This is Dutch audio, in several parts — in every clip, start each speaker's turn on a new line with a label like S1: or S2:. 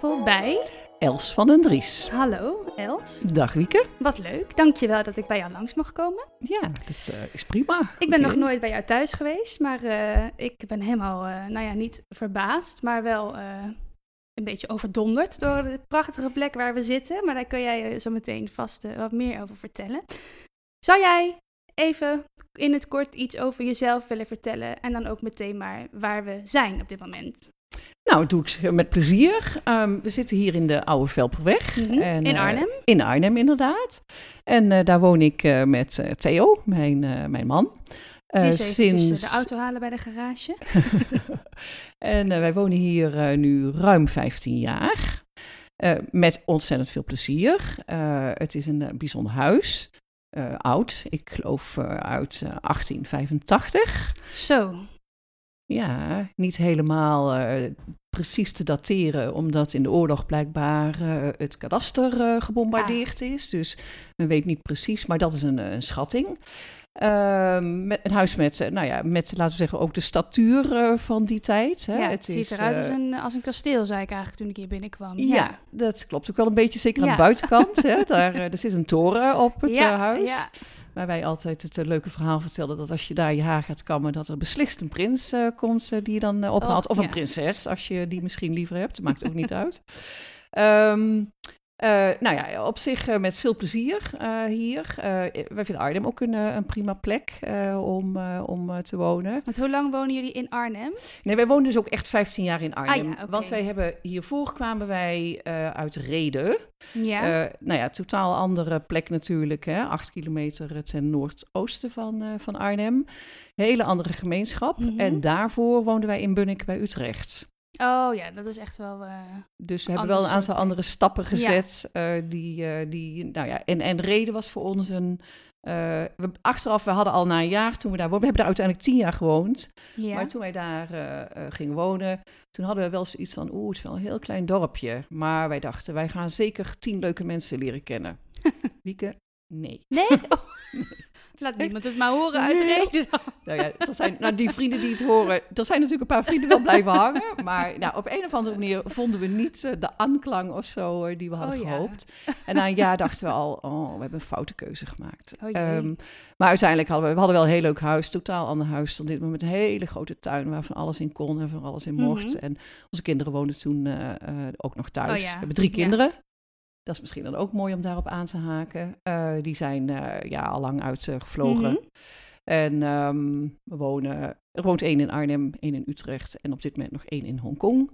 S1: bij...
S2: Els van den Dries.
S1: Hallo Els,
S2: Dag Wieke.
S1: wat leuk. Dankjewel dat ik bij jou langs mag komen.
S2: Ja, dat eh, is prima.
S1: Ik ben nog nooit bij jou thuis geweest, maar eh, ik ben helemaal, eh, nou ja, niet verbaasd, maar wel een beetje overdonderd door de prachtige plek waar we zitten. Maar daar kun jij zo meteen vast wat meer over vertellen. Zou jij even in het kort iets over jezelf willen vertellen en dan ook meteen maar waar we zijn op dit moment?
S2: Nou, dat doe ik met plezier. Ehm, we zitten hier in de Oude Velperweg.
S1: Mhm.
S2: En,
S1: In
S2: eh,
S1: Arnhem?
S2: in Arnhem, inderdaad. En eh, daar woon ik eh, met Theo, mijn, mijn man.
S1: Die is
S2: sinds...
S1: de auto halen bij de garage.
S2: en wij wonen hier nu ruim 15 jaar. Met ontzettend veel plezier. Het is een bijzonder huis. Oud, ik geloof uit eh, 1885.
S1: Zo,
S2: Ja, niet helemaal eh, precies te dateren, omdat in de oorlog blijkbaar eh, het kadaster eh, gebombardeerd is. Dus men weet niet precies, maar dat is een, een schatting. Ehm, met, een huis met, nou ja, met, laten we zeggen, ook de statuur van die tijd. Hè.
S1: ja, het, ziet
S2: is,
S1: eruit als een, als een kasteel, zei ik eigenlijk toen ik hier binnenkwam.
S2: ja. dat klopt ook wel een beetje, zeker aan
S1: Ja.
S2: de buitenkant. hè. Daar, er zit een toren op het
S1: ja,
S2: huis.
S1: Ja,
S2: Waar wij altijd het eh, leuke verhaal vertellen dat als je daar je haar gaat kammen, dat er beslist een prins eh, komt eh, die je dan ophaalt.
S1: Oh,
S2: of een
S1: ja.
S2: prinses, als je die misschien liever hebt. Maakt ook niet uit. Ehm, eh, nou ja, op zich eh, met veel plezier eh, hier. Wij vinden Arnhem ook een, een prima plek om, om te wonen.
S1: want hoe lang wonen jullie in Arnhem?
S2: Nee, wij wonen dus ook echt 15 jaar in Arnhem.
S1: Ah ja, oké.
S2: Want wij hebben hiervoor kwamen wij uit Reden.
S1: Ja.
S2: Nou ja, totaal andere plek natuurlijk. Hè? Acht kilometer ten noordoosten van, van Arnhem. Hele andere gemeenschap.
S1: Mhm.
S2: En daarvoor woonden wij in Bunnik bij Utrecht.
S1: Oh ja, dat is echt wel... eh,
S2: Dus we hebben wel een aantal
S1: plek.
S2: andere stappen gezet. eh, die, eh, die, nou ja, en, en reden was voor ons een... eh, we, achteraf, we hadden al na een jaar toen we daar woonden... We hebben daar uiteindelijk tien jaar gewoond.
S1: ja.
S2: Maar toen wij daar eh, eh, gingen wonen, toen hadden we wel zoiets van, oeh, het is wel een heel klein dorpje. Maar wij dachten, wij gaan zeker tien leuke mensen leren kennen. Wieke, nee.
S1: Nee? Oh. Laat niemand het maar horen uit
S2: Nee. Nou ja, er zijn, nou, die vrienden die het horen, er zijn natuurlijk een paar vrienden wel blijven hangen. Maar nou, op een of andere manier vonden we niet eh, de aanklang of zo eh, die we hadden
S1: Oh ja.
S2: gehoopt. En na een jaar dachten we al, oh, we hebben een foute keuze gemaakt.
S1: Oh.
S2: Ehm, maar uiteindelijk hadden we, we hadden wel een heel leuk huis, totaal ander huis dan dit, maar met een hele grote tuin waar van alles in kon en van alles in mocht.
S1: Mhm.
S2: En onze kinderen woonden toen eh, ook nog thuis.
S1: Oh ja,
S2: We hebben drie kinderen. Dat is misschien dan ook mooi om daarop aan te haken. Eh, die zijn eh, ja, al lang uitgevlogen.
S1: Mhm.
S2: En ehm, we wonen, er woont één in Arnhem, één in Utrecht en op dit moment nog één in Hongkong.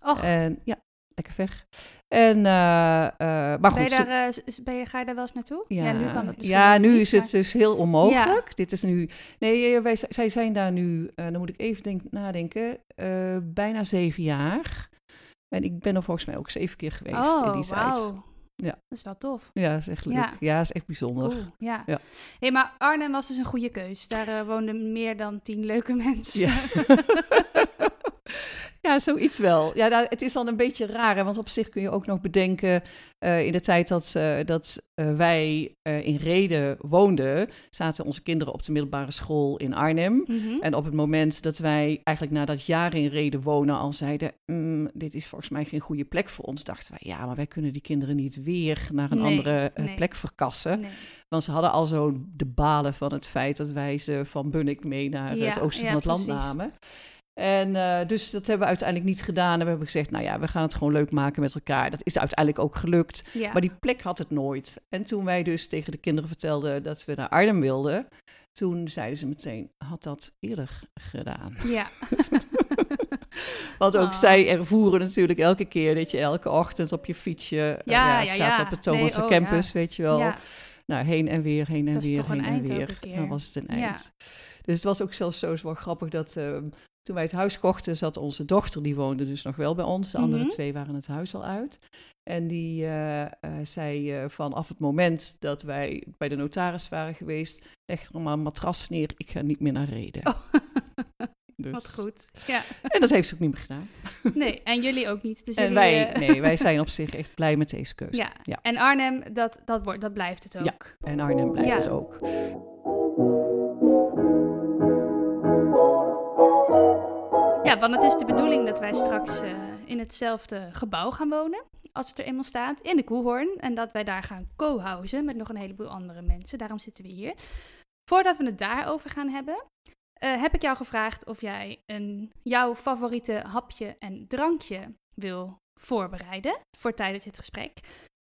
S1: Och,
S2: En ja, lekker ver. En, eh, eh, maar
S1: ben
S2: goed,
S1: je
S2: ze-
S1: daar, eh, ben je, ga je daar wel eens naartoe? nu kan het misschien
S2: ja, nu
S1: niet,
S2: is
S1: maar-
S2: het dus heel onmogelijk. Dit is nu. Nee, eh, wij, zij zijn daar nu. eh, dan moet ik even denk, nadenken. eh, bijna zeven jaar. En ik ben er volgens mij ook zeven keer geweest
S1: Oh,
S2: in die tijd.
S1: wauw.
S2: Ja.
S1: Dat is wel tof.
S2: Ja, is echt leuk.
S1: Ja.
S2: Ja, is echt bijzonder.
S1: Cool, ja.
S2: Ja.
S1: Hey, maar Arnhem was dus een goede keus. Daar eh, woonden meer dan tien leuke mensen.
S2: Ja. ja, zoiets wel. Ja, nou, het is dan een beetje raar, hè, want op zich kun je ook nog bedenken, eh, in de tijd dat, eh, dat eh, wij in Reden woonden, zaten onze kinderen op de middelbare school in Arnhem.
S1: Mhm.
S2: En op het moment dat wij eigenlijk na dat jaar in Reden wonen al zeiden, "Mm, dit is volgens mij geen goede plek voor ons, dachten wij, ja, maar wij kunnen die kinderen niet weer naar een
S1: Nee,
S2: andere
S1: nee.
S2: plek verkassen.
S1: Nee.
S2: Want ze hadden al zo de balen van het feit dat wij ze van Bunnik mee naar
S1: Ja,
S2: het oosten
S1: ja,
S2: van het land
S1: precies.
S2: namen. En eh, dus dat hebben we uiteindelijk niet gedaan. En we hebben gezegd, nou ja, we gaan het gewoon leuk maken met elkaar. Dat is uiteindelijk ook gelukt.
S1: Ja.
S2: Maar die plek had het nooit. En toen wij dus tegen de kinderen vertelden dat we naar Arnhem wilden, toen zeiden ze meteen, had dat eerder gedaan.
S1: ja.
S2: Want ook
S1: Oh.
S2: zij ervoeren natuurlijk elke keer dat je elke ochtend op je fietsje eh,
S1: Ja, ja,
S2: staat op het Thomas
S1: Nee, oh,
S2: campus, weet je wel. Nou, heen en weer, heen en
S1: Dat is
S2: weer, heen en weer. Dan was het een
S1: Ja.
S2: eind. Dus het was ook zelfs zo wel grappig dat eh, toen wij het huis kochten, zat onze dochter, die woonde dus nog wel bij ons. De andere
S1: Mhm.
S2: twee waren het huis al uit. En die eh, eh, zei eh, vanaf het moment dat wij bij de notaris waren geweest, leg er maar een matras neer, ik ga niet meer naar Reden.
S1: Oh.
S2: Dus-
S1: Wat goed. Ja.
S2: En dat heeft ze ook niet meer gedaan.
S1: Nee, en jullie ook niet. Dus
S2: En
S1: jullie,
S2: wij, nee, wij zijn op zich echt blij met deze keuze.
S1: Ja.
S2: Ja.
S1: En Arnhem, dat, dat, wordt, dat blijft het ook.
S2: Ja. En Arnhem blijft
S1: Ja.
S2: het ook.
S1: Ja, want het is de bedoeling dat wij straks eh, in hetzelfde gebouw gaan wonen. Als het er eenmaal staat, in de Koehoorn. En dat wij daar gaan co-housen met nog een heleboel andere mensen. Daarom zitten we hier. Voordat we het daarover gaan hebben, eh, heb ik jou gevraagd of jij een, jouw favoriete hapje en drankje wil voorbereiden voor tijdens dit gesprek.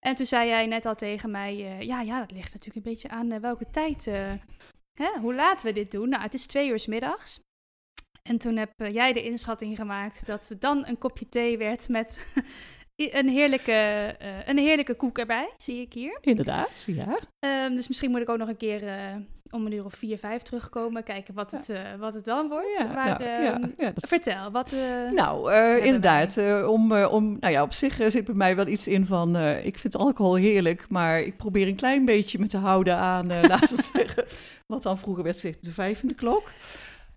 S1: En toen zei jij net al tegen mij, eh, ja, ja, dat ligt natuurlijk een beetje aan welke tijd, hè, hoe laat we dit doen. Nou, het is twee uur middags. En toen heb eh, jij de inschatting gemaakt dat het dan een kopje thee werd met een, heerlijke, eh, een heerlijke koek erbij, zie ik hier.
S2: Inderdaad, ja.
S1: Ehm, dus misschien moet ik ook nog een keer eh, om een uur of vier, vijf terugkomen, kijken wat het, wat het dan wordt.
S2: Ja,
S1: maar
S2: nou, ja,
S1: ehm,
S2: ja,
S1: vertel, wat...
S2: Nou, inderdaad. om, om, nou ja, op zich zit bij mij wel iets in van. ik vind alcohol heerlijk, maar ik probeer een klein beetje me te houden aan, laten we zeggen, wat dan vroeger werd gezegd, de vijfde klok.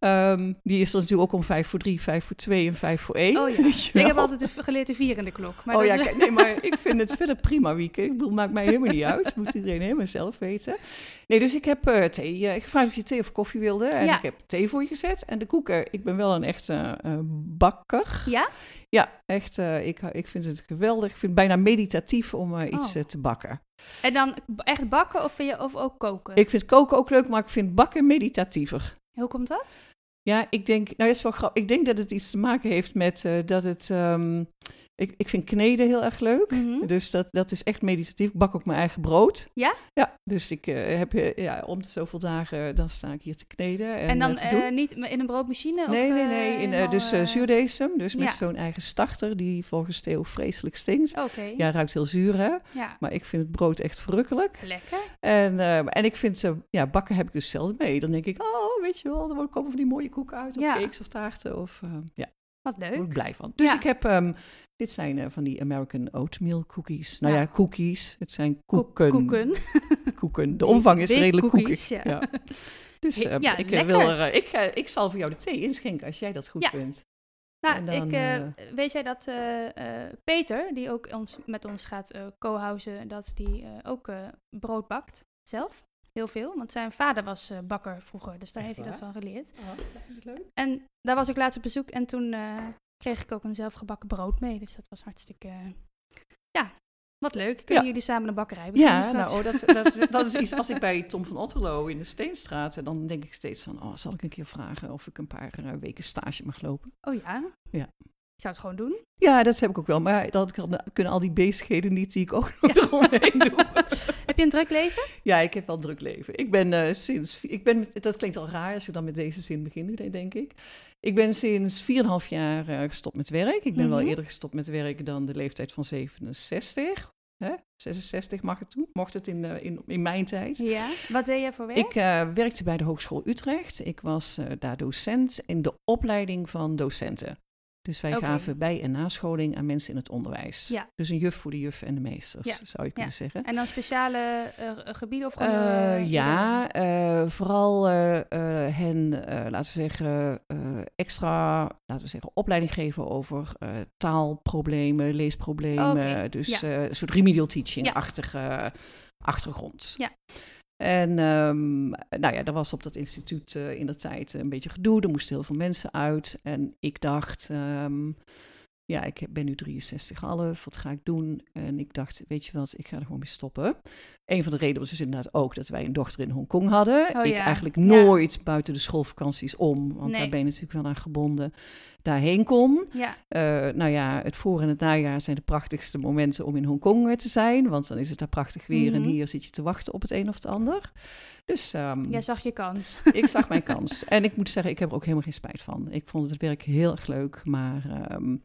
S2: Ehm, die is er natuurlijk ook om vijf voor drie, vijf voor twee en vijf voor één.
S1: Oh ja, ik heb altijd de, geleerd de vierende klok. Maar
S2: oh ja,
S1: is-
S2: nee, maar ik vind het verder prima weekend. Ik bedoel, maakt mij helemaal niet uit. Moet iedereen helemaal zelf weten. Nee, dus ik heb eh, thee. eh, ik gevraagd of je thee of koffie wilde. En
S1: Ja.
S2: ik heb thee voor je gezet. En de koeken, ik ben wel een echte eh, bakker.
S1: Ja?
S2: Ja, echt. ik, ik vind het geweldig. Ik vind het bijna meditatief om iets
S1: Oh.
S2: te bakken.
S1: En dan echt bakken of, vind je, of ook koken?
S2: Ik vind koken ook leuk, maar ik vind bakken meditatiever.
S1: Hoe komt dat?
S2: Ja, ik denk, nou is wel grappig. Ik denk dat het iets te maken heeft met eh, dat het. ehm, ik, ik vind kneden heel erg leuk.
S1: Mhm.
S2: Dus dat, dat is echt meditatief. Ik bak ook mijn eigen brood.
S1: Ja?
S2: Ja, dus ik eh, heb eh, ja, om de zoveel dagen, dan sta ik hier te kneden. En,
S1: En, dan niet in een broodmachine?
S2: nee,
S1: of,
S2: nee, nee. In,
S1: helemaal,
S2: dus eh, zuurdesem, dus met
S1: ja.
S2: zo'n eigen starter die volgens Theo vreselijk stinkt.
S1: Oké,
S2: Ja, ruikt heel zuur hè.
S1: ja.
S2: Maar ik vind het brood echt verrukkelijk.
S1: Lekker.
S2: En, eh, en ik vind, ze ja, bakken heb ik dus zelf mee. Dan denk ik, oh, weet je wel, er komen van die mooie koeken uit. Of
S1: Ja.
S2: cakes of taarten. Of, eh, ja,
S1: Wat
S2: daar
S1: leuk.
S2: word ik blij van. Dus
S1: Ja.
S2: ik heb, ehm, dit zijn eh, van die American oatmeal cookies. Nou ja,
S1: Ja.
S2: cookies. Het zijn
S1: Koek-
S2: koeken.
S1: Koeken.
S2: Koeken. De omvang is
S1: Big
S2: redelijk
S1: cookies,
S2: koekig.
S1: ja.
S2: Dus ehm,
S1: ja,
S2: ik, eh,
S1: lekker.
S2: wil er, ik, ik zal voor jou de thee inschenken als jij dat goed vindt.
S1: Nou,
S2: dan,
S1: ik, weet jij dat Peter, die ook ons, met ons gaat co-housen, dat die ook brood bakt zelf? Heel veel, want zijn vader was eh, bakker vroeger, dus daar
S2: Echt
S1: heeft hij dat van geleerd.
S2: Oh, dat is leuk.
S1: En daar was ik laatst op bezoek en toen eh, kreeg ik ook een zelfgebakken brood mee, dus dat was hartstikke, ja, wat leuk. Kunnen
S2: Ja.
S1: jullie samen een bakkerij beginnen
S2: Ja, nou, oh, dat, is- dat, is, dat is iets. Als ik bij Tom van Otterlo in de Steenstraat, dan denk ik steeds van, oh, zal ik een keer vragen of ik een paar eh, weken stage mag lopen?
S1: Oh ja?
S2: Ja.
S1: Ik zou het gewoon doen.
S2: Ja, dat heb ik ook wel, maar dan kunnen al die bezigheden niet die ik ook nog eromheen doe.
S1: Heb je een druk leven?
S2: Ja, ik heb wel een druk leven. Ik ben eh, sinds, ik ben, dat klinkt al raar als je dan met deze zin begint, denk ik. Ik ben sinds 4,5 jaar eh, gestopt met werk. Ik ben wel
S1: Mhm.
S2: eerder gestopt met werk dan de leeftijd van 67. Hè? 66 mag het toen, mocht het in, eh, in, in mijn tijd.
S1: Ja. Wat deed je voor werk?
S2: Ik werkte bij de Hogeschool Utrecht. Ik was daar docent in de opleiding van docenten. Dus wij gaven bij- en nascholing aan mensen in het onderwijs.
S1: Ja.
S2: Dus een juf voor de juffen en de meesters,
S1: Ja,
S2: zou je kunnen zeggen.
S1: En dan speciale eh, gebieden of gewoon...
S2: Eh,
S1: eh,
S2: ja, eh, vooral eh, eh, hen, eh, laten we zeggen, eh, extra laten we zeggen, opleiding geven over eh, taalproblemen, leesproblemen.
S1: Oké,
S2: Dus
S1: ja.
S2: eh, een soort remedial teaching-achtige achtergrond.
S1: Ja.
S2: En ehm, nou ja, er was op dat instituut eh, in de tijd een beetje gedoe. Er moesten heel veel mensen uit. En ik dacht, ehm, ja, ik ben nu 63,5, wat ga ik doen? En ik dacht, weet je wat, ik ga er gewoon mee stoppen. Een van de redenen was dus inderdaad ook dat wij een dochter in Hongkong hadden.
S1: Oh
S2: ik
S1: ja,
S2: eigenlijk
S1: ja.
S2: nooit buiten de schoolvakanties om, want
S1: Nee.
S2: daar ben je natuurlijk wel aan gebonden, daarheen kon.
S1: Ja,
S2: Eh, nou ja, het voor- en het najaar zijn de prachtigste momenten om in Hongkong eh, te zijn, want dan is het daar prachtig weer en
S1: Mhm.
S2: hier zit je te wachten op het een of het ander. Dus ehm,
S1: jij zag je kans.
S2: ik zag mijn kans. En ik moet zeggen, ik heb er ook helemaal geen spijt van. Ik vond het werk heel erg leuk, maar ehm,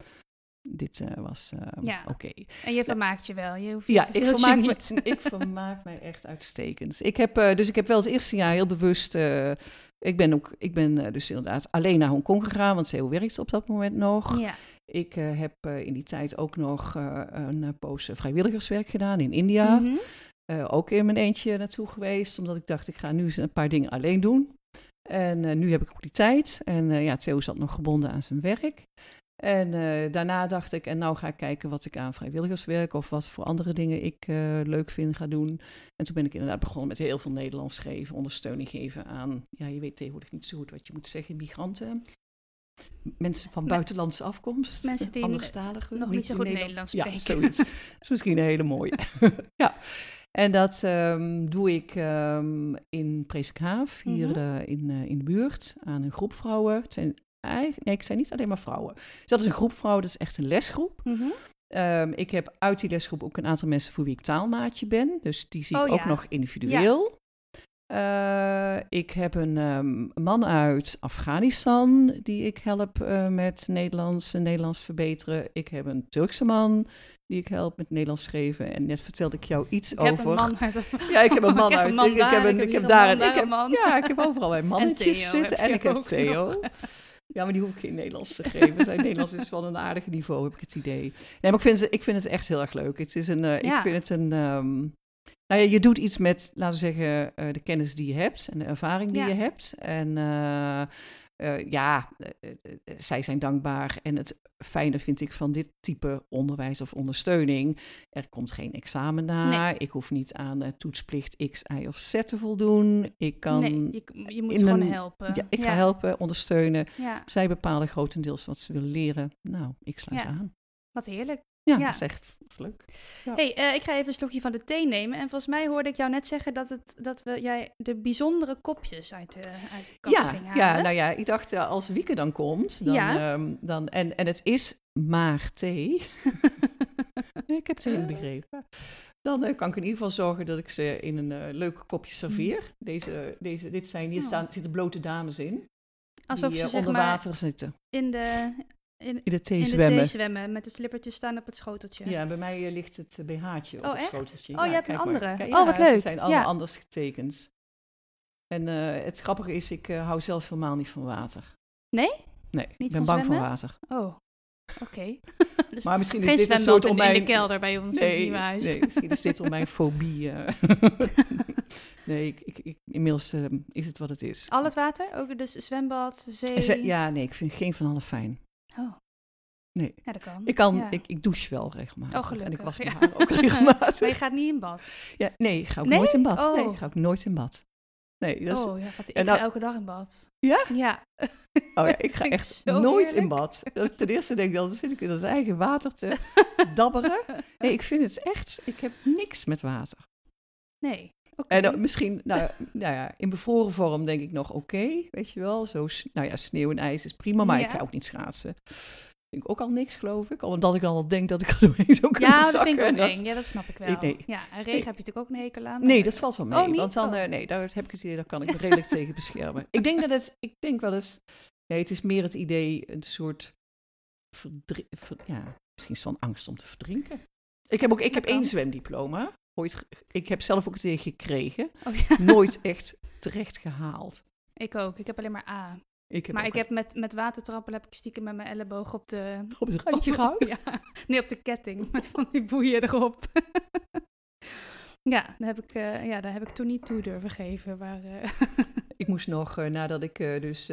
S2: dit eh, was
S1: Ja.
S2: oké.
S1: En je vermaakt je wel. Je hoeft
S2: Ja,
S1: je
S2: ik
S1: verveelt je
S2: vermaak,
S1: niet.
S2: me, ik vermaak mij echt uitstekend. Ik heb, dus ik heb wel het eerste jaar heel bewust... ik ben, ook, ik ben eh, dus inderdaad alleen naar Hongkong gegaan, want CEO werkte op dat moment nog.
S1: Ja,
S2: Ik eh, heb eh, in die tijd ook nog een poos vrijwilligerswerk gedaan in India.
S1: Mhm.
S2: Ook in mijn eentje naartoe geweest, omdat ik dacht, ik ga nu eens een paar dingen alleen doen. En nu heb ik ook die tijd. En ja, Theo zat nog gebonden aan zijn werk. En eh, daarna dacht ik, en nou ga ik kijken wat ik aan vrijwilligerswerk of wat voor andere dingen ik eh, leuk vind ga doen. En toen ben ik inderdaad begonnen met heel veel Nederlands schrijven, ondersteuning geven aan, ja, je weet tegenwoordig niet zo goed wat je moet zeggen, migranten. mensen van buitenlandse afkomst.
S1: Mensen die nog niet zo goed
S2: Nederland.
S1: Nederlands
S2: Ja,
S1: spreken.
S2: zoiets. Dat is misschien een hele mooie. ja. En dat ehm, doe ik ehm, in Preeskhaaf, hier
S1: Mhm.
S2: eh, in, in de buurt, aan een groep vrouwen. Het zijn eigenlijk, nee, ik zijn niet alleen maar vrouwen. Dus dat is een groep vrouwen, dat is echt een lesgroep.
S1: Mhm.
S2: Ehm, ik heb uit die lesgroep ook een aantal mensen voor wie ik taalmaatje ben. Dus die zie ik
S1: Oh,
S2: ook nog individueel. Eh, ik heb een ehm, man uit Afghanistan die ik help eh, met Nederlands en Nederlands verbeteren. Ik heb een Turkse man die ik help met Nederlands schrijven. En net vertelde ik jou iets
S1: Ik
S2: over.
S1: heb een man uit...
S2: Ja, ik heb een man uit. ik,
S1: daar,
S2: heb daar
S1: een man,
S2: ja, ik heb overal bij mannetjes zitten. En ik heb Theo. Ja, maar die hoef ik geen Nederlands te geven. Zijn Nederlands is wel een aardig niveau, heb ik het idee. Nee, maar ik vind, ze, ik vind het echt heel erg leuk. Het is een, eh,
S1: Ja.
S2: Ik vind het een... ehm, nou ja, je doet iets met, laten we zeggen, eh, de kennis die je hebt en de ervaring die
S1: Ja.
S2: je hebt. En eh, ja, eh, eh, zij zijn dankbaar. En het fijne vind ik van dit type onderwijs of ondersteuning. Er komt geen examen na. Ik hoef niet aan toetsplicht X, Y of Z te voldoen. Ik kan...
S1: Nee, je, je moet gewoon
S2: een-
S1: helpen.
S2: ja, ik ga helpen, ondersteunen.
S1: Ja,
S2: Zij bepalen grotendeels wat ze willen leren. Nou, ik sluit aan.
S1: wat heerlijk.
S2: Ja,
S1: Ja.
S2: dat is echt dat is leuk. Ja.
S1: hey, eh, ik ga even een slokje van de thee nemen. En volgens mij hoorde ik jou net zeggen dat, het, dat we, jij de bijzondere kopjes uit de, uit de kast
S2: Ja,
S1: ging halen.
S2: ja, nou ja, ik dacht eh, als Wieke dan komt, dan,
S1: Ja.
S2: ehm, dan, en, en het is maar thee. Nee, ik heb het helemaal begrepen. Dan eh, kan ik in ieder geval zorgen dat ik ze in een leuk kopje serveer. Deze, deze, dit zijn, hier
S1: Oh.
S2: staan, zitten blote dames in.
S1: Alsof
S2: die
S1: ze zeg
S2: onder
S1: maar
S2: water zitten.
S1: in de, in,
S2: In de thee
S1: in de
S2: zwemmen.
S1: thee zwemmen met de slippertjes staan op het schoteltje.
S2: Ja, bij mij eh, ligt het eh, BH'tje op
S1: Oh,
S2: het
S1: echt?
S2: schoteltje.
S1: Oh, je
S2: Ja,
S1: hebt een
S2: maar.
S1: andere. Oh, wat leuk.
S2: Ze zijn allemaal
S1: Ja.
S2: anders getekend. En eh, het grappige is, ik hou zelf helemaal niet van water.
S1: Nee?
S2: Nee, ik ben bang van
S1: zwemmen?
S2: water.
S1: Oh, oké. dus
S2: Maar misschien is
S1: geen
S2: dit een soort
S1: in,
S2: om
S1: in
S2: mijn...
S1: de kelder bij ons in het
S2: Nee,
S1: nieuwe huis.
S2: nee, misschien is dit om mijn fobie. nee, ik, ik, ik, inmiddels eh, is het wat het is.
S1: Al het water? Ook dus zwembad, zee?
S2: Ja, nee, ik vind geen van alle fijn.
S1: Oh.
S2: Nee.
S1: Ja, dat kan.
S2: Ik, kan,
S1: Ja.
S2: ik, ik douche wel regelmatig.
S1: Oh, gelukkig.
S2: En ik was
S1: ja.
S2: mijn haar ook regelmatig.
S1: maar je gaat niet in bad?
S2: Ja, nee, ik ga ook
S1: Nee?
S2: nooit in bad.
S1: Oh.
S2: Nee, ik ga ook nooit in bad. Nee, dat is,
S1: oh, ja, wat, ik
S2: en
S1: ga elke dag in bad.
S2: Ja?
S1: Ja.
S2: Oh ja, ik ga echt nooit in bad. Ten eerste denk ik dan zit ik in dat eigen water te dabberen. Nee, ik vind het echt, ik heb niks met water.
S1: Nee.
S2: En dan misschien, nou, nou ja, in bevroren vorm denk ik nog oké, weet je wel. Zo, nou ja, sneeuw en ijs is prima, maar ik
S1: Ja.
S2: ga ook niet schaatsen. Vind ik ook al niks, geloof ik. Omdat ik dan al denk dat ik er doorheen zou kunnen
S1: ja, dat
S2: zakken.
S1: vind ik ook
S2: dat-.
S1: Ja, dat snap ik wel.
S2: Nee, nee.
S1: Ja, en regen
S2: Nee.
S1: heb je natuurlijk ook een hekel aan.
S2: Nee, dat valt wel mee.
S1: Oh, niet?
S2: Want dan,
S1: Oh.
S2: eh, nee, daar heb ik het idee, daar kan ik me redelijk tegen beschermen. Ik denk dat het, ik denk wel eens, nee, het is meer het idee, een soort, verdri- ja, misschien is het van angst om te verdrinken. Ik heb ook, ik heb
S1: Dat
S2: één zwemdiploma. Ooit, ik heb zelf ook het tegen gekregen.
S1: Oh, ja.
S2: Nooit echt terecht gehaald.
S1: Ik ook. Ik heb alleen maar A.
S2: Ik heb
S1: maar ik heb met, met watertrappel heb ik stiekem met mijn elleboog op de...
S2: op het randje gehouden.
S1: Ja, nee, op de ketting. Met van die boeien erop. ja, daar heb ik, eh, ja, daar heb ik toen niet toe durven geven. Maar, eh,
S2: Ik moest nog, eh, nadat ik dus,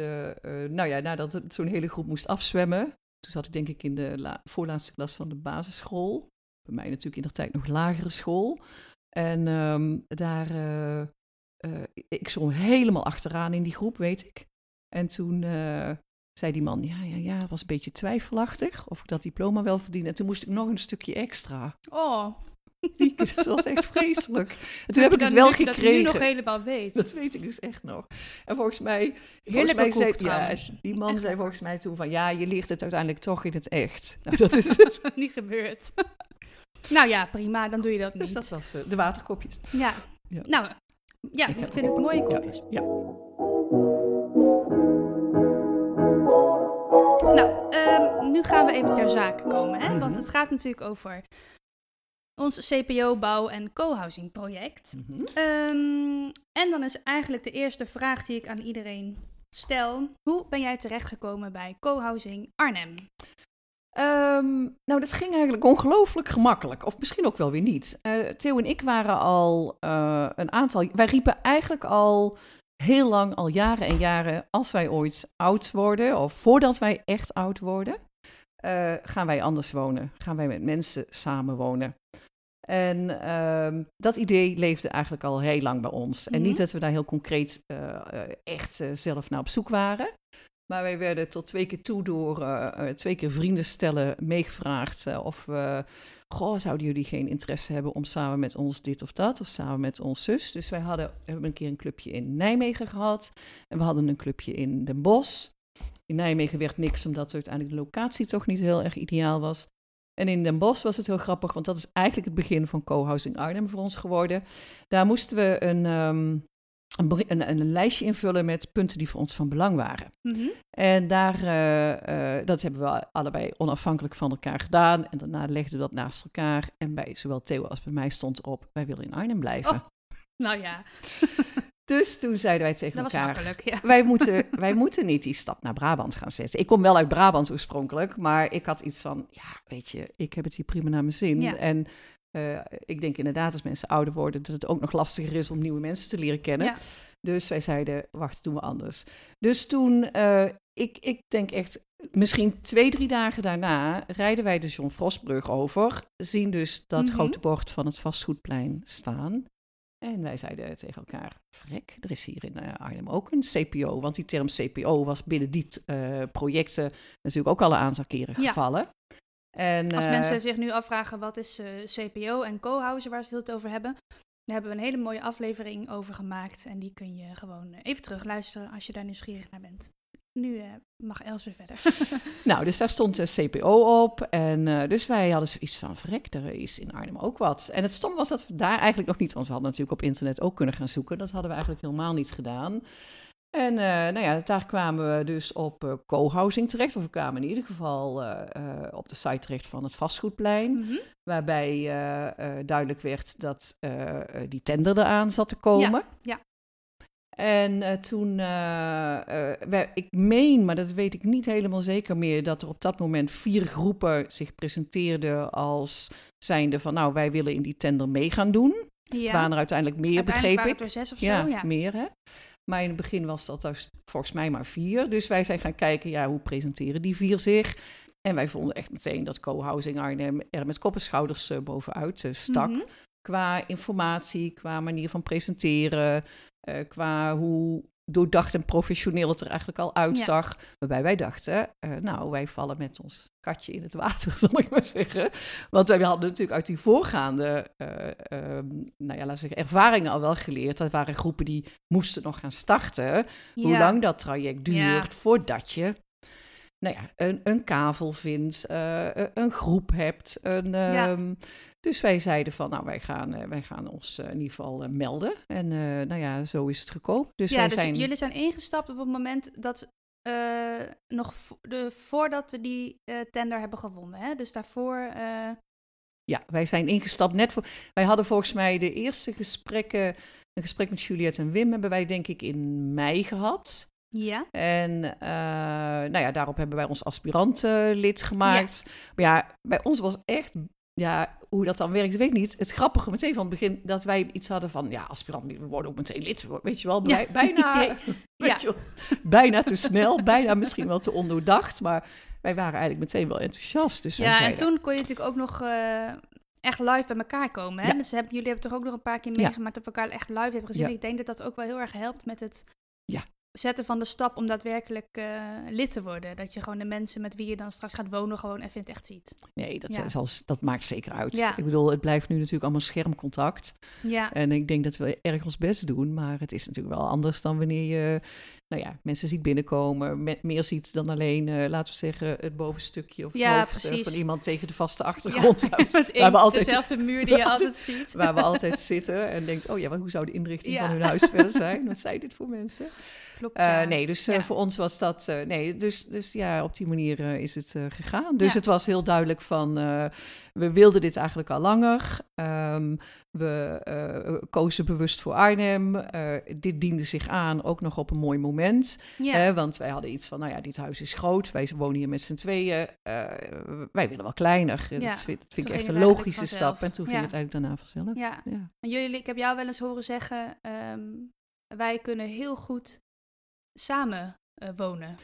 S2: nou ja, nadat zo'n hele groep moest afzwemmen. Toen zat ik denk ik in de la- voorlaatste klas van de basisschool. Bij mij natuurlijk in de tijd nog lagere school. En ehm, daar, eh, eh, ik stond helemaal achteraan in die groep, weet ik. En toen eh, zei die man, ja, ja, ja, het was een beetje twijfelachtig of ik dat diploma wel verdiende. En toen moest ik nog een stukje extra.
S1: oh,
S2: Dat was echt vreselijk. En toen heb ik het wel
S1: nu, Dat
S2: gekregen.
S1: nu nog helemaal weet.
S2: Dat weet ik dus echt nog. En volgens mij, volgens mij zei, ja, die man zei volgens mij toen van, ja, je leert het uiteindelijk toch in het echt. Nou, dat is
S1: niet gebeurd. Nou ja, prima. Dan doe je dat niet.
S2: Dus dat was eh, de waterkopjes.
S1: Ja.
S2: Ja.
S1: Nou, ja,
S2: Ik
S1: vind het mooie kopjes.
S2: Ja, ja.
S1: Nou, ehm, nu gaan we even ter zake komen. Hè? Want
S2: Mhm.
S1: het gaat natuurlijk over ons CPO-bouw- en co-housing project.
S2: Mhm.
S1: Ehm, en dan is eigenlijk de eerste vraag die ik aan iedereen stel. Hoe ben jij terechtgekomen bij co-housing Arnhem?
S2: Ehm, nou, dat ging eigenlijk ongelooflijk gemakkelijk. Of misschien ook wel weer niet. Eh, Theo en ik waren al eh, een aantal... Wij riepen eigenlijk al heel lang, al jaren en jaren... als wij ooit oud worden, of voordat wij echt oud worden... eh, gaan wij anders wonen. Gaan wij met mensen samenwonen. En ehm, dat idee leefde eigenlijk al heel lang bij ons. En
S1: Mhm.
S2: niet dat we daar heel concreet echt zelf naar op zoek waren. Maar wij werden tot twee keer toe door uh, twee keer vrienden stellen meegevraagd uh, of we, goh, zouden jullie geen interesse hebben om samen met ons dit of dat, of samen met ons zus. Dus wij hadden, hebben een keer een clubje in Nijmegen gehad en we hadden een clubje in Den Bosch. In Nijmegen werd niks, omdat uiteindelijk de locatie toch niet heel erg ideaal was. En in Den Bosch was het heel grappig, want dat is eigenlijk het begin van Co-housing Arnhem voor ons geworden. Daar moesten we een, um, een, een, een, lijstje invullen met punten die voor ons van belang waren.
S1: Mhm.
S2: En daar, uh, uh, dat hebben we allebei onafhankelijk van elkaar gedaan. En daarna legden we dat naast elkaar. En bij zowel Theo als bij mij stond erop, wij willen in Arnhem blijven.
S1: Oh, nou ja.
S2: Dus toen zeiden wij tegen
S1: dat
S2: elkaar:
S1: ja.
S2: wij, moeten, wij moeten niet die stap naar Brabant gaan zetten. Ik kom wel uit Brabant oorspronkelijk, maar ik had iets van: ja, weet je, ik heb het hier prima naar mijn zin.
S1: Ja.
S2: En uh, ik denk inderdaad, als mensen ouder worden, dat het ook nog lastiger is om nieuwe mensen te leren kennen.
S1: Ja.
S2: Dus wij zeiden: wacht, doen we anders. Dus toen, uh, ik, ik denk echt, misschien twee, drie dagen daarna rijden wij de John Frostbrug over. Zien dus dat
S1: Mhm.
S2: grote bord van het vastgoedplein staan. En wij zeiden tegen elkaar, vrek, er is hier in uh, Arnhem ook een CPO. Want die term CPO was binnen die uh, projecten natuurlijk ook al een aantal keren
S1: Ja.
S2: En,
S1: Als
S2: uh,
S1: mensen zich nu afvragen wat is uh, CPO en co-housing, waar ze het over hebben, daar hebben we een hele mooie aflevering over gemaakt. En die kun je gewoon uh, even terugluisteren als je daar nieuwsgierig naar bent. Nu uh, mag Els weer verder.
S2: nou, dus daar stond CPO op. En dus wij hadden zoiets van, verrek, er is in Arnhem ook wat. En het stom was dat we daar eigenlijk nog niet, want we hadden natuurlijk op internet ook kunnen gaan zoeken. Dat hadden we eigenlijk helemaal niet gedaan. En uh, nou ja, daar kwamen we dus op uh, co-housing terecht. Of we kwamen in ieder geval uh, op de site terecht van het vastgoedplein.
S1: Mm -hmm.
S2: Waarbij duidelijk werd dat die tender eraan zat te komen.
S1: Ja, ja.
S2: En toen, uh, ik meen, maar dat weet ik niet helemaal zeker meer, dat er op dat moment vier groepen zich presenteerden als zijnde van, nou, wij willen in die tender mee gaan doen.
S1: Ja.
S2: Het waren er uiteindelijk meer,
S1: uiteindelijk
S2: begreep ik.
S1: Er zes of
S2: ja,
S1: zo, ja,
S2: meer hè. Maar in het begin was dat dus volgens mij maar vier. Dus wij zijn gaan kijken, ja, hoe presenteren die vier zich? En wij vonden echt meteen dat Co-housing Arnhem er met kop en schouders uh, bovenuit uh, stak.
S1: Mm
S2: -hmm. Qua informatie, qua manier van presenteren, uh, qua hoe doordacht en professioneel het er eigenlijk al uitzag. Ja. Waarbij wij dachten, uh, nou, wij vallen met ons katje in het water, zal ik maar zeggen. Want wij hadden natuurlijk uit die voorgaande uh, um, nou ja, laten zeggen, ervaringen al wel geleerd. Dat waren groepen die moesten nog gaan starten.
S1: Ja.
S2: Hoe lang dat traject duurt
S1: Ja.
S2: voordat je nou ja, een, een kavel vindt, uh, een groep hebt. Een, um, dus wij zeiden van, nou, wij gaan, uh, wij gaan ons uh, in ieder geval uh, melden. En nou ja, zo is het gekomen. Dus
S1: ja,
S2: wij
S1: dus
S2: zijn...
S1: jullie zijn ingestapt op het moment dat uh, nog vo- de, voordat we die uh, tender hebben gewonnen. Hè? Dus daarvoor. uh,
S2: Ja, wij zijn ingestapt net voor. Wij hadden volgens mij de eerste gesprekken. Een gesprek met Juliette en Wim hebben wij denk ik in mei gehad.
S1: Ja.
S2: En nou ja, daarop hebben wij ons aspirantenlid gemaakt. Ja. Maar ja, bij ons was echt, ja, hoe dat dan werkt, weet ik niet. Het grappige meteen van het begin dat wij iets hadden van, ja, aspirant, we worden ook meteen lid, weet je wel, bij, ja. bijna,
S1: ja.
S2: weet je wel, bijna te snel, bijna misschien wel te ondoordacht, maar wij waren eigenlijk meteen wel enthousiast. Dus
S1: ja, en toen kon je natuurlijk ook nog uh, echt live bij elkaar komen. Hè?
S2: Ja.
S1: Dus heb, jullie hebben toch ook nog een paar keer meegemaakt dat we elkaar echt live hebben gezien.
S2: Ja.
S1: Ik denk dat dat ook wel heel erg helpt met het
S2: Ja.
S1: Zetten van de stap om daadwerkelijk uh, lid te worden. Dat je gewoon de mensen met wie je dan straks gaat wonen gewoon even in het echt ziet.
S2: Nee, dat,
S1: Ja.
S2: als, dat maakt zeker uit.
S1: Ja.
S2: Ik bedoel, het blijft nu natuurlijk allemaal schermcontact.
S1: Ja,
S2: En ik denk dat we erg ons best doen, maar het is natuurlijk wel anders dan wanneer je, nou ja, mensen ziet binnenkomen, met meer ziet dan alleen, uh, laten we zeggen, het bovenstukje of het
S1: Ja,
S2: hoofd uh,
S1: precies.
S2: van iemand tegen de vaste achtergrond.
S1: ja,
S2: waar, we, altijd,
S1: dezelfde muur die je altijd ziet.
S2: waar we altijd zitten en denkt, oh ja, maar hoe zou de inrichting
S1: Ja.
S2: van hun huis verder zijn? Wat zijn dit voor mensen?
S1: Klopt,
S2: Uh,
S1: ja.
S2: nee, dus voor ons was dat. Nee, dus, dus ja, op die manier is het gegaan. Dus het was heel duidelijk van. we wilden dit eigenlijk al langer. Um, we kozen bewust voor Arnhem. Dit diende zich aan, ook nog op een mooi moment.
S1: Ja.
S2: Want wij hadden iets van: nou ja, dit huis is groot. Wij wonen hier met z'n tweeën. Uh, wij willen wel kleiner.
S1: Ja.
S2: Dat vind, vind ik echt een logische stap. En toen ging het eigenlijk daarna vanzelf.
S1: ja.
S2: Ja.
S1: En jullie, ik heb jou wel eens horen zeggen, ehm, wij kunnen heel goed samen eh, wonen.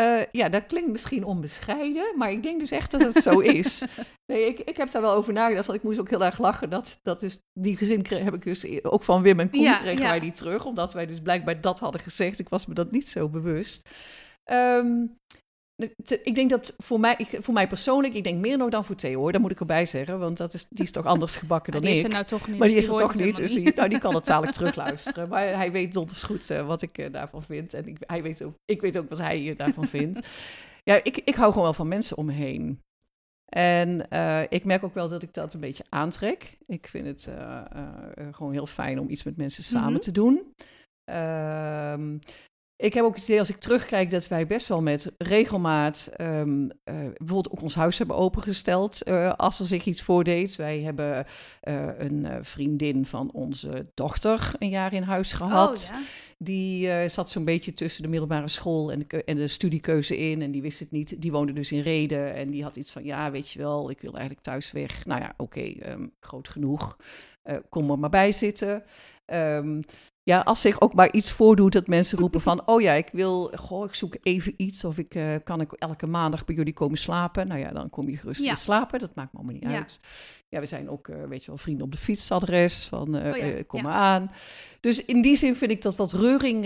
S2: Uh, ja, dat klinkt misschien onbescheiden, maar ik denk dus echt dat het zo is. Nee, ik, ik heb daar wel over nagedacht, want ik moest ook heel erg lachen. Dat, dat dus, die gezin kreeg, heb ik dus e- ook van Wim en Koen
S1: Ja,
S2: kregen
S1: ja.
S2: wij die terug, omdat wij dus blijkbaar dat hadden gezegd. Ik was me dat niet zo bewust. Ehm, te- ik denk dat voor mij, ik- voor mij persoonlijk, ik denk meer nog dan voor Theo hoor, dat moet ik erbij zeggen, want dat is, die is toch anders gebakken dan
S1: die is
S2: ik.
S1: er nou toch niet.
S2: Maar
S1: dus
S2: die is er toch niet, dus die, nou, die kan het dadelijk terugluisteren. Maar hij weet donders goed eh, wat ik eh, daarvan vind. En ik, hij weet ook, ik weet ook wat hij eh, daarvan vindt. Ja, ik, ik hou gewoon wel van mensen om me heen. En ik merk ook wel dat ik dat een beetje aantrek. Ik vind het gewoon heel fijn om iets met mensen samen
S1: Mhm.
S2: te doen. Ehm, ik heb ook het idee als ik terugkijk dat wij best wel met regelmaat ehm, eh, bijvoorbeeld ook ons huis hebben opengesteld eh, als er zich iets voordeed. Wij hebben eh, een vriendin van onze dochter een jaar in huis gehad.
S1: Oh, ja.
S2: Die zat zo'n beetje tussen de middelbare school en de, en de studiekeuze in. En die wist het niet. Die woonde dus in Reden. En die had iets van, ja, weet je wel, ik wil eigenlijk thuis weg. Nou ja, oké, ehm, groot genoeg. Kom er maar bij zitten. Ehm, ja, als zich ook maar iets voordoet dat mensen roepen van... oh ja, ik wil, goh, ik zoek even iets... of ik eh, kan ik elke maandag bij jullie komen slapen. Nou ja, dan kom je gerust
S1: Ja.
S2: in slapen. Dat maakt me allemaal niet
S1: Ja.
S2: uit. Ja, we zijn ook, eh, weet je wel, vrienden op de fietsadres. Van,
S1: Oh ja,
S2: eh, kom
S1: ja.
S2: maar aan. Dus in die zin vind ik dat wat reuring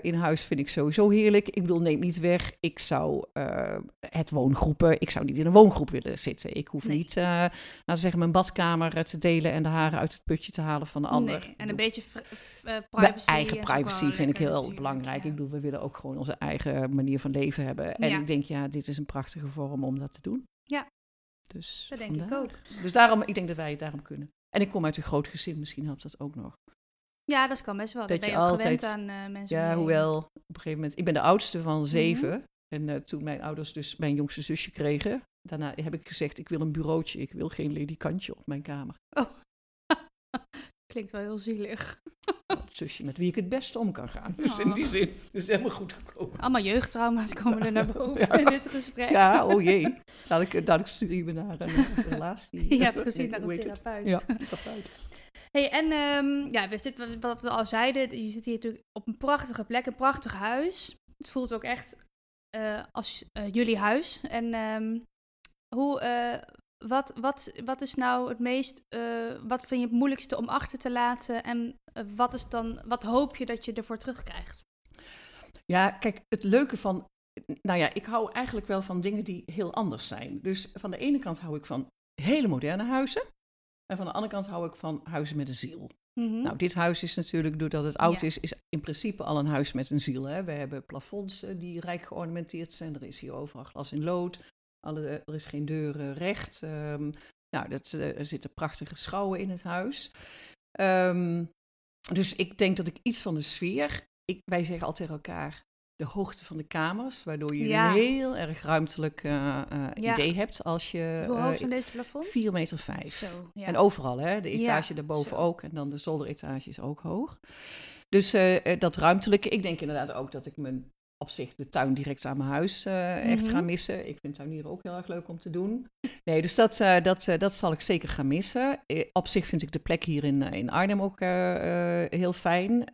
S2: in huis vind ik sowieso heerlijk. Ik bedoel, neem niet weg. Ik zou het woongroepen, ik zou niet in een woongroep willen zitten. Ik hoef
S1: Nee.
S2: niet, we zeggen, mijn badkamer te delen en de haren uit het putje te halen van de ander.
S1: Nee, en een
S2: bedoel,
S1: beetje privacy.
S2: eigen privacy vind ik heel belangrijk.
S1: ja.
S2: Ik bedoel, we willen ook gewoon onze eigen manier van leven hebben. En ik denk, ja, dit is een prachtige vorm om dat te doen.
S1: Ja.
S2: Dus
S1: Dat denk ik ook.
S2: Dus daarom, ik denk dat wij het daarom kunnen. En ik kom uit een groot gezin, misschien helpt dat ook nog.
S1: Ja, dat kan best wel.
S2: Dat
S1: Dat ben
S2: je
S1: je
S2: altijd-
S1: gewend aan eh, mensen.
S2: Ja, hoewel op een gegeven moment... Ik ben de oudste
S1: Mhm.
S2: van zeven. En eh, toen mijn ouders dus mijn jongste zusje kregen... Daarna heb ik gezegd, ik wil een bureautje. Ik wil geen ledikantje op mijn kamer.
S1: Klinkt wel heel zielig.
S2: Het zusje met wie ik het beste om kan gaan. Dus in
S1: Oh.
S2: die zin is het helemaal goed gekomen.
S1: Allemaal jeugdtrauma's komen er naar boven
S2: Ja.
S1: in dit gesprek.
S2: Ja, oh jee. Dadelijk, dadelijk stuur je me naar een relatie.
S1: Ja, precies, naar een therapeut.
S2: Ja, therapeut.
S1: Hey, en ehm, ja, we zitten, wat we al zeiden, je zit hier natuurlijk op een prachtige plek, een prachtig huis. Het voelt ook echt eh, als eh, jullie huis. En ehm, hoe, eh, wat, wat, wat is nou het meest, eh, wat vind je het moeilijkste om achter te laten? En eh, wat, is dan, wat hoop je dat je ervoor terugkrijgt?
S2: Ja, kijk, het leuke van... Nou ja, ik hou eigenlijk wel van dingen die heel anders zijn. Dus van de ene kant hou ik van hele moderne huizen. En van de andere kant hou ik van huizen met een ziel.
S1: Mhm.
S2: Nou, dit huis is natuurlijk, doordat het oud
S1: Ja.
S2: is, is in principe al een huis met een ziel. Hè? We hebben plafonds eh, die rijk geornamenteerd zijn. Er is hier overal glas in lood. Alle, er is geen deur eh, recht. Nou, dat, eh, er zitten prachtige schouwen in het huis. Ehm, dus ik denk dat ik iets van de sfeer... Ik, wij zeggen altijd tegen elkaar de hoogte van de kamers, waardoor je
S1: Ja.
S2: een heel erg ruimtelijk eh, eh,
S1: Ja.
S2: idee hebt als je...
S1: Hoe hoog
S2: eh,
S1: zijn deze plafonds?
S2: 4,5 meter. Vijf.
S1: Zo, ja.
S2: En overal, hè? De etage daarboven
S1: zo.
S2: ook. En dan de zolderetage is ook hoog. Dus eh, eh, dat ruimtelijke. Ik denk inderdaad ook dat ik mijn, op zich de tuin direct aan mijn huis eh, echt
S1: Mhm.
S2: ga missen. Ik vind tuinieren ook heel erg leuk om te doen. Nee, dus dat, eh, dat, eh, dat zal ik zeker gaan missen. Op zich vind ik de plek hier in, in Arnhem ook heel fijn.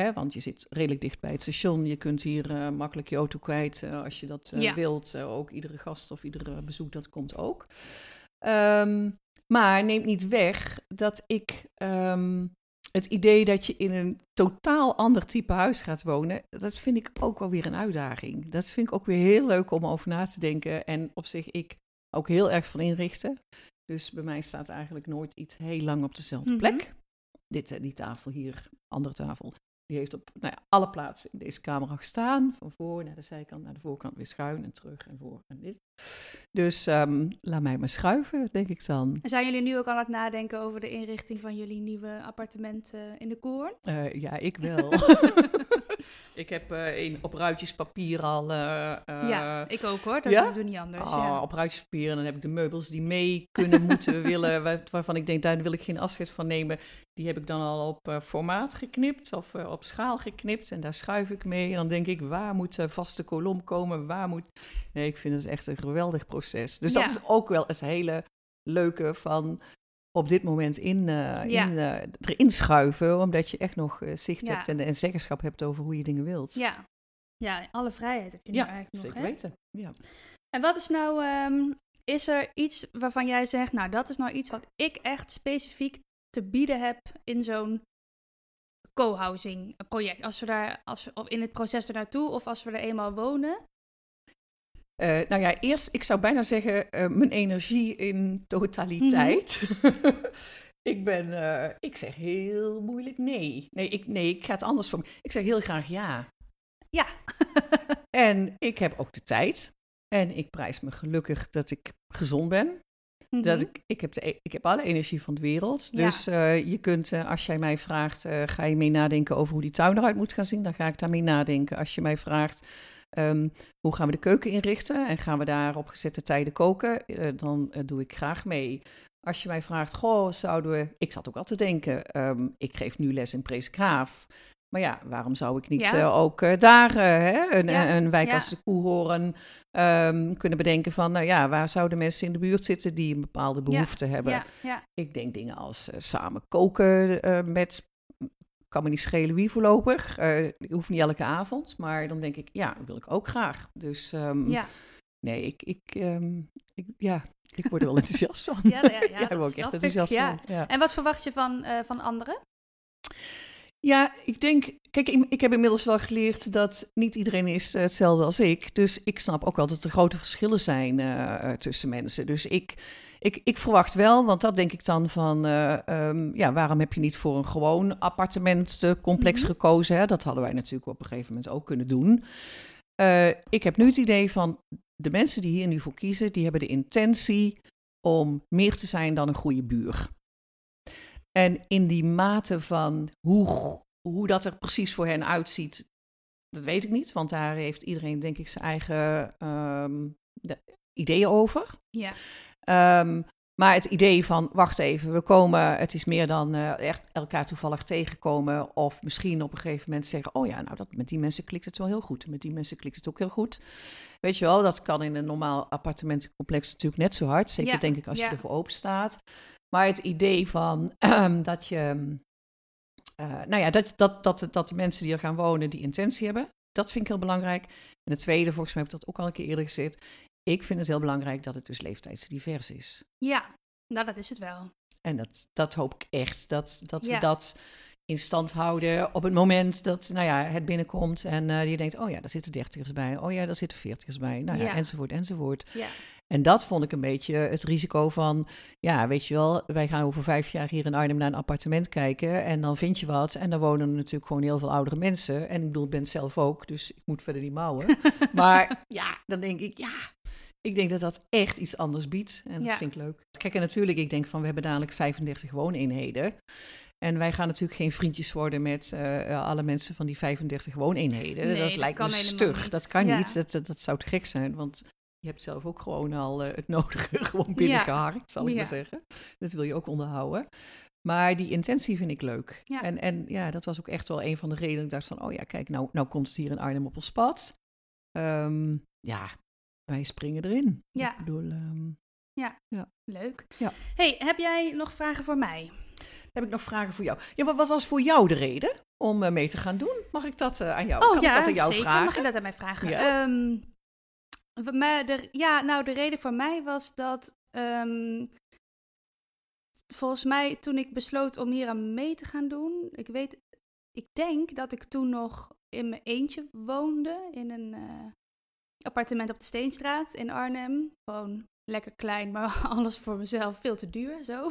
S2: Hè, want je zit redelijk dicht bij het station. Je kunt hier makkelijk je auto kwijt als je dat
S1: Ja.
S2: wilt. Ook iedere gast of iedere bezoek, dat komt ook. Ehm, maar neemt niet weg dat ik ehm, het idee dat je in een totaal ander type huis gaat wonen, dat vind ik ook wel weer een uitdaging. Dat vind ik ook weer heel leuk om over na te denken. En op zich ik ook heel erg van inrichten. Dus bij mij staat eigenlijk nooit iets heel lang op dezelfde
S1: Mhm.
S2: plek. Dit, eh, die tafel hier, andere tafel, die heeft op nou ja, alle plaatsen in deze kamer al gestaan. Van voor naar de zijkant, naar de voorkant, weer schuin en terug en voor en dit. Dus ehm, laat mij maar schuiven, denk ik dan.
S1: Zijn jullie nu ook aan het nadenken over de inrichting van jullie nieuwe appartement eh, in de Koer?
S2: Eh, ja, ik wel. ik heb eh, een, op ruitjes papier al... eh, eh,
S1: ja, ik ook hoor. Dat
S2: ja?
S1: doen niet anders.
S2: ah,
S1: ja.
S2: Op ruitjes papier en dan heb ik de meubels die mee kunnen, moeten, willen. waar- Waarvan ik denk, daar wil ik geen afscheid van nemen. Die heb ik dan al op formaat geknipt of op schaal geknipt. En daar schuif ik mee. En dan denk ik, waar moet de vaste kolom komen? Waar moet... Nee, ik vind het echt een geweldig proces. Dus dat is ook wel het hele leuke van op dit moment in, eh,
S1: Ja.
S2: in, eh, erin schuiven. Omdat je echt nog eh, zicht
S1: Ja.
S2: hebt en, en zeggenschap hebt over hoe je dingen wilt.
S1: ja. Ja, alle vrijheid heb je nu eigenlijk nog.
S2: zeker weten. Ja.
S1: En wat is nou, ehm, is er iets waarvan jij zegt, nou dat is nou iets wat ik echt specifiek te bieden heb in zo'n co-housing project? Als we daar, als we, of in het proces ernaartoe of als we er eenmaal wonen?
S2: Uh, nou ja, eerst, ik zou bijna zeggen, uh, mijn energie in totaliteit. Mm -hmm. ik ben, uh, ik zeg heel moeilijk nee. Nee ik, nee, ik ga het anders voor me. Ik zeg heel graag ja.
S1: Ja.
S2: en ik heb ook de tijd. En ik prijs me gelukkig dat ik gezond ben. Mm -hmm. Dat ik, ik, heb de, ik heb alle energie van de wereld. Ja. Dus je kunt, als jij mij vraagt, ga je mee nadenken over hoe die tuin eruit moet gaan zien? Dan ga ik daarmee nadenken. Als je mij vraagt, um, hoe gaan we de keuken inrichten? En gaan we daar op gezette tijden koken? dan doe ik graag mee. Als je mij vraagt, goh, zouden we... Ik zat ook al te denken, um, ik geef nu les in Preeskraaf. Maar ja, waarom zou ik niet ja. uh, ook daar hè, een, ja. een wijk als de Koehoorn um, kunnen bedenken van... Nou ja, waar zouden mensen in de buurt zitten die een bepaalde behoefte hebben? Ik denk dingen als samen koken met... Kan me niet schelen wie voorlopig. ik hoef niet elke avond. Maar dan denk ik, ja, dat wil ik ook graag. Dus um,
S1: ja.
S2: nee, ik, ik, um, ik, ja, ik word er wel enthousiast van.
S1: Ja, ja, ja,
S2: ja ik word echt enthousiast van. Ja.
S1: En wat verwacht je van, uh, van anderen?
S2: Ja, ik denk, kijk, ik, ik, heb inmiddels wel geleerd dat niet iedereen is uh, hetzelfde als ik. Dus ik snap ook wel dat er grote verschillen zijn uh, tussen mensen. Dus ik, ik, ik verwacht wel, want dat denk ik dan van, um, ja, waarom heb je niet voor een gewoon appartementcomplex mm -hmm. gekozen? Hè? Dat hadden wij natuurlijk op een gegeven moment ook kunnen doen. ik heb nu het idee van, de mensen die hier nu voor kiezen, die hebben de intentie om meer te zijn dan een goede buur. En in die mate van hoe, hoe dat er precies voor hen uitziet, dat weet ik niet. Want daar heeft iedereen denk ik zijn eigen um, ideeën over.
S1: Ja.
S2: Um, maar het idee van, wacht even, we komen, het is meer dan uh, echt elkaar toevallig tegenkomen. Of misschien op een gegeven moment zeggen, oh ja, nou dat, met die mensen klikt het wel heel goed. Met die mensen klikt het ook heel goed. Weet je wel, dat kan in een normaal appartementencomplex natuurlijk net zo hard. Zeker
S1: Ja,
S2: denk ik als
S1: ja.
S2: je ervoor open staat. Maar het idee van ehm, dat je, eh, nou ja, dat, dat, dat, dat de mensen die er gaan wonen die intentie hebben. Dat vind ik heel belangrijk. En het tweede, volgens mij heb ik dat ook al een keer eerder gezegd. Ik vind het heel belangrijk dat het dus leeftijdsdivers is.
S1: Ja, nou dat is het wel.
S2: En dat, dat hoop ik echt, dat, dat
S1: Ja.
S2: we dat in stand houden op het moment dat nou ja, het binnenkomt en eh, je denkt, oh ja, daar zitten dertigers bij, oh ja, daar zitten veertigers bij, nou ja,
S1: Ja.
S2: enzovoort, enzovoort.
S1: Ja,
S2: En dat vond ik een beetje het risico van, ja, weet je wel, wij gaan over vijf jaar hier in Arnhem naar een appartement kijken en dan vind je wat en dan wonen er natuurlijk gewoon heel veel oudere mensen. En ik bedoel, ik ben zelf ook, dus ik moet verder niet mouwen. maar ja, dan denk ik, ja, ik denk dat dat echt iets anders biedt en dat
S1: Ja.
S2: vind ik leuk. Kijk, en natuurlijk, ik denk van, we hebben dadelijk 35 wooneenheden. En wij gaan natuurlijk geen vriendjes worden met eh, alle mensen van die 35 wooneenheden.
S1: Nee,
S2: dat
S1: dat
S2: lijkt me stug.
S1: niet.
S2: Dat kan
S1: Ja.
S2: niet. Dat, dat, dat zou te gek zijn. Want je hebt zelf ook gewoon al eh, het nodige gewoon binnengeharkt, zal ik
S1: Ja.
S2: maar zeggen. Dat wil je ook onderhouden. Maar die intentie vind ik leuk.
S1: Ja.
S2: En, en ja, dat was ook echt wel een van de redenen. Ik dacht van, oh ja, kijk, nou, nou komt het hier in Arnhem op ons pad. Ehm, ja, wij springen erin.
S1: Ja.
S2: Ik bedoel, ehm,
S1: leuk.
S2: Ja.
S1: hey, heb jij nog vragen voor mij?
S2: heb ik nog vragen voor jou. Ja, wat, was voor jou de reden om eh, mee te gaan doen? Mag ik dat eh, aan jou?
S1: oh
S2: kan
S1: ja,
S2: ik dat aan jou
S1: zeker.
S2: vragen?
S1: Mag je dat aan mij vragen?
S2: Ja.
S1: Ehm, maar de, ja, nou, de reden voor mij was dat... ehm, volgens mij, toen ik besloot om hier aan mee te gaan doen... Ik weet, ik denk dat ik toen nog in mijn eentje woonde... in een eh, appartement op de Steenstraat in Arnhem. Gewoon lekker klein, maar alles voor mezelf veel te duur, zo.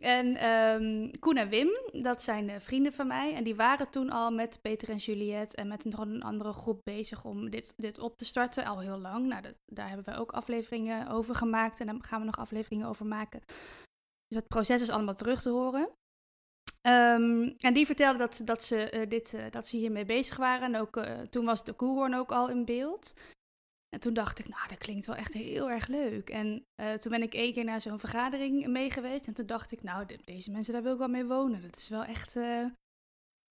S1: En ehm, Koen en Wim, dat zijn eh, vrienden van mij. En die waren toen al met Peter en Juliette en met nog een andere groep bezig om dit, dit op te starten. Al heel lang. Nou, dat, daar hebben we ook afleveringen over gemaakt. En daar gaan we nog afleveringen over maken. Dus het proces is allemaal terug te horen. Ehm, en die vertelden dat, dat, ze, eh, dit, eh, dat ze hiermee bezig waren. En ook, eh, toen was de koehoorn ook al in beeld. En toen dacht ik, nou, dat klinkt wel echt heel erg leuk. En toen ben ik één keer naar zo'n vergadering mee geweest. En toen dacht ik, nou, de- deze mensen, daar wil ik wel mee wonen. Dat is wel echt,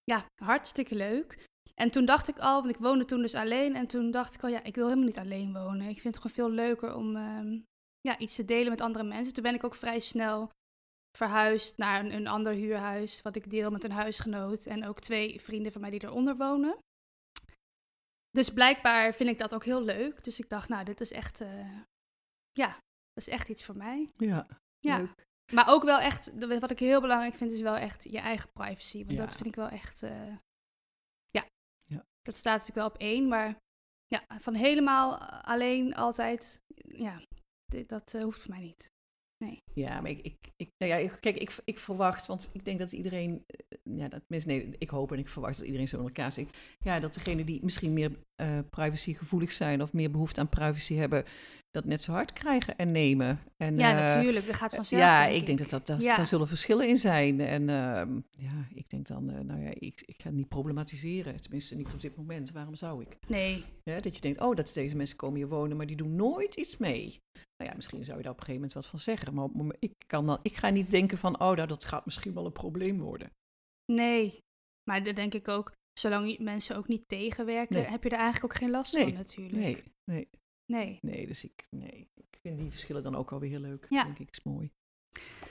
S1: ja, hartstikke leuk. En toen dacht ik al, want ik woonde toen dus alleen. En toen dacht ik al, ja, ik wil helemaal niet alleen wonen. Ik vind het gewoon veel leuker om ehm, ja, iets te delen met andere mensen. Toen ben ik ook vrij snel verhuisd naar een, een ander huurhuis. Wat ik deel met een huisgenoot. En ook twee vrienden van mij die eronder wonen. Dus blijkbaar vind ik dat ook heel leuk. Dus ik dacht, nou, dit is echt, eh, ja, dat is echt iets voor mij.
S2: Ja,
S1: Ja.
S2: leuk.
S1: Maar ook wel echt, wat ik heel belangrijk vind, is wel echt je eigen privacy. Want
S2: Ja.
S1: dat vind ik wel echt, eh, ja.
S2: Ja.
S1: dat staat natuurlijk wel op één. Maar ja, van helemaal alleen altijd, ja, dit- dat eh, hoeft voor mij niet.
S2: Ja, maar ik, ik, ik, nou ja, kijk, ik, ik verwacht, want ik denk dat iedereen, eh, ja, dat, tenminste, nee, ik hoop en ik verwacht dat iedereen zo in elkaar zit. Ja, dat degenen die misschien meer eh privacygevoelig zijn of meer behoefte aan privacy hebben, dat net zo hard krijgen en nemen. En,
S1: Ja,
S2: eh,
S1: natuurlijk, dat gaat vanzelf.
S2: ja,
S1: denk
S2: ik denk dat, dat daar,
S1: Ja.
S2: daar zullen verschillen in zijn. En ehm, ja, ik denk dan, nou ja, ik, ik ga het niet problematiseren. Tenminste, niet op dit moment. Waarom zou ik?
S1: Nee,
S2: Ja, dat je denkt, oh, dat deze mensen komen hier wonen, maar die doen nooit iets mee. Nou ja, misschien zou je daar op een gegeven moment wat van zeggen. Maar ik, kan dan, ik ga niet denken van, oh, nou, dat gaat misschien wel een probleem worden.
S1: nee. Maar dat denk ik ook, zolang mensen ook niet tegenwerken,
S2: Nee.
S1: heb je er eigenlijk ook geen last
S2: Nee,
S1: van natuurlijk.
S2: Nee, nee,
S1: nee.
S2: nee. Dus ik, nee, ik vind die verschillen dan ook alweer heel leuk.
S1: Ja.
S2: denk ik, is mooi.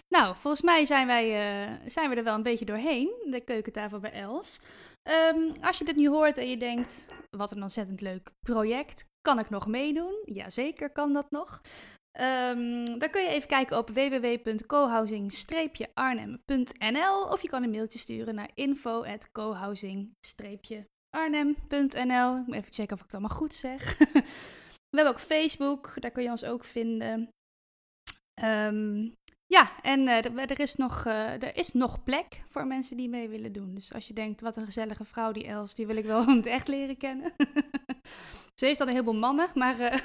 S1: Nou, volgens mij zijn, wij, eh, zijn we er wel een beetje doorheen, de keukentafel bij Els. Ehm, als je dit nu hoort en je denkt, wat een ontzettend leuk project, kan ik nog meedoen? Jazeker kan dat nog. Ehm, dan kun je even kijken op www.cohousing-arnhem.nl of je kan een mailtje sturen naar info.cohousing-arnhem.nl. Ik moet even checken of ik het allemaal goed zeg. We hebben ook Facebook, daar kun je ons ook vinden. Ehm, ja, en eh, er- is nog, eh, er is nog plek voor mensen die mee willen doen. Dus als je denkt, wat een gezellige vrouw die Els, die wil ik wel echt leren kennen. Ze heeft dan een heleboel mannen, maar eh,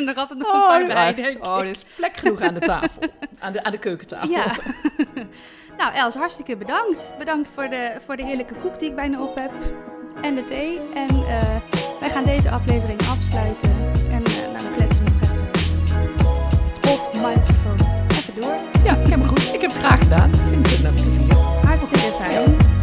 S1: en er het nog een oh, paar bij.
S2: Oh, er is plek genoeg aan de tafel. aan, de, aan de keukentafel.
S1: Ja. nou, Els, hartstikke bedankt. Bedankt voor de, voor de heerlijke koek die ik bijna op heb. En de thee. En eh, wij gaan deze aflevering afsluiten. En eh, nou, naar de kletsen nog. Of microfoon. Even door.
S2: Ja, ik heb het goed. Ik heb het graag gedaan. Ik vind het met plezier. Hartstikke fijn.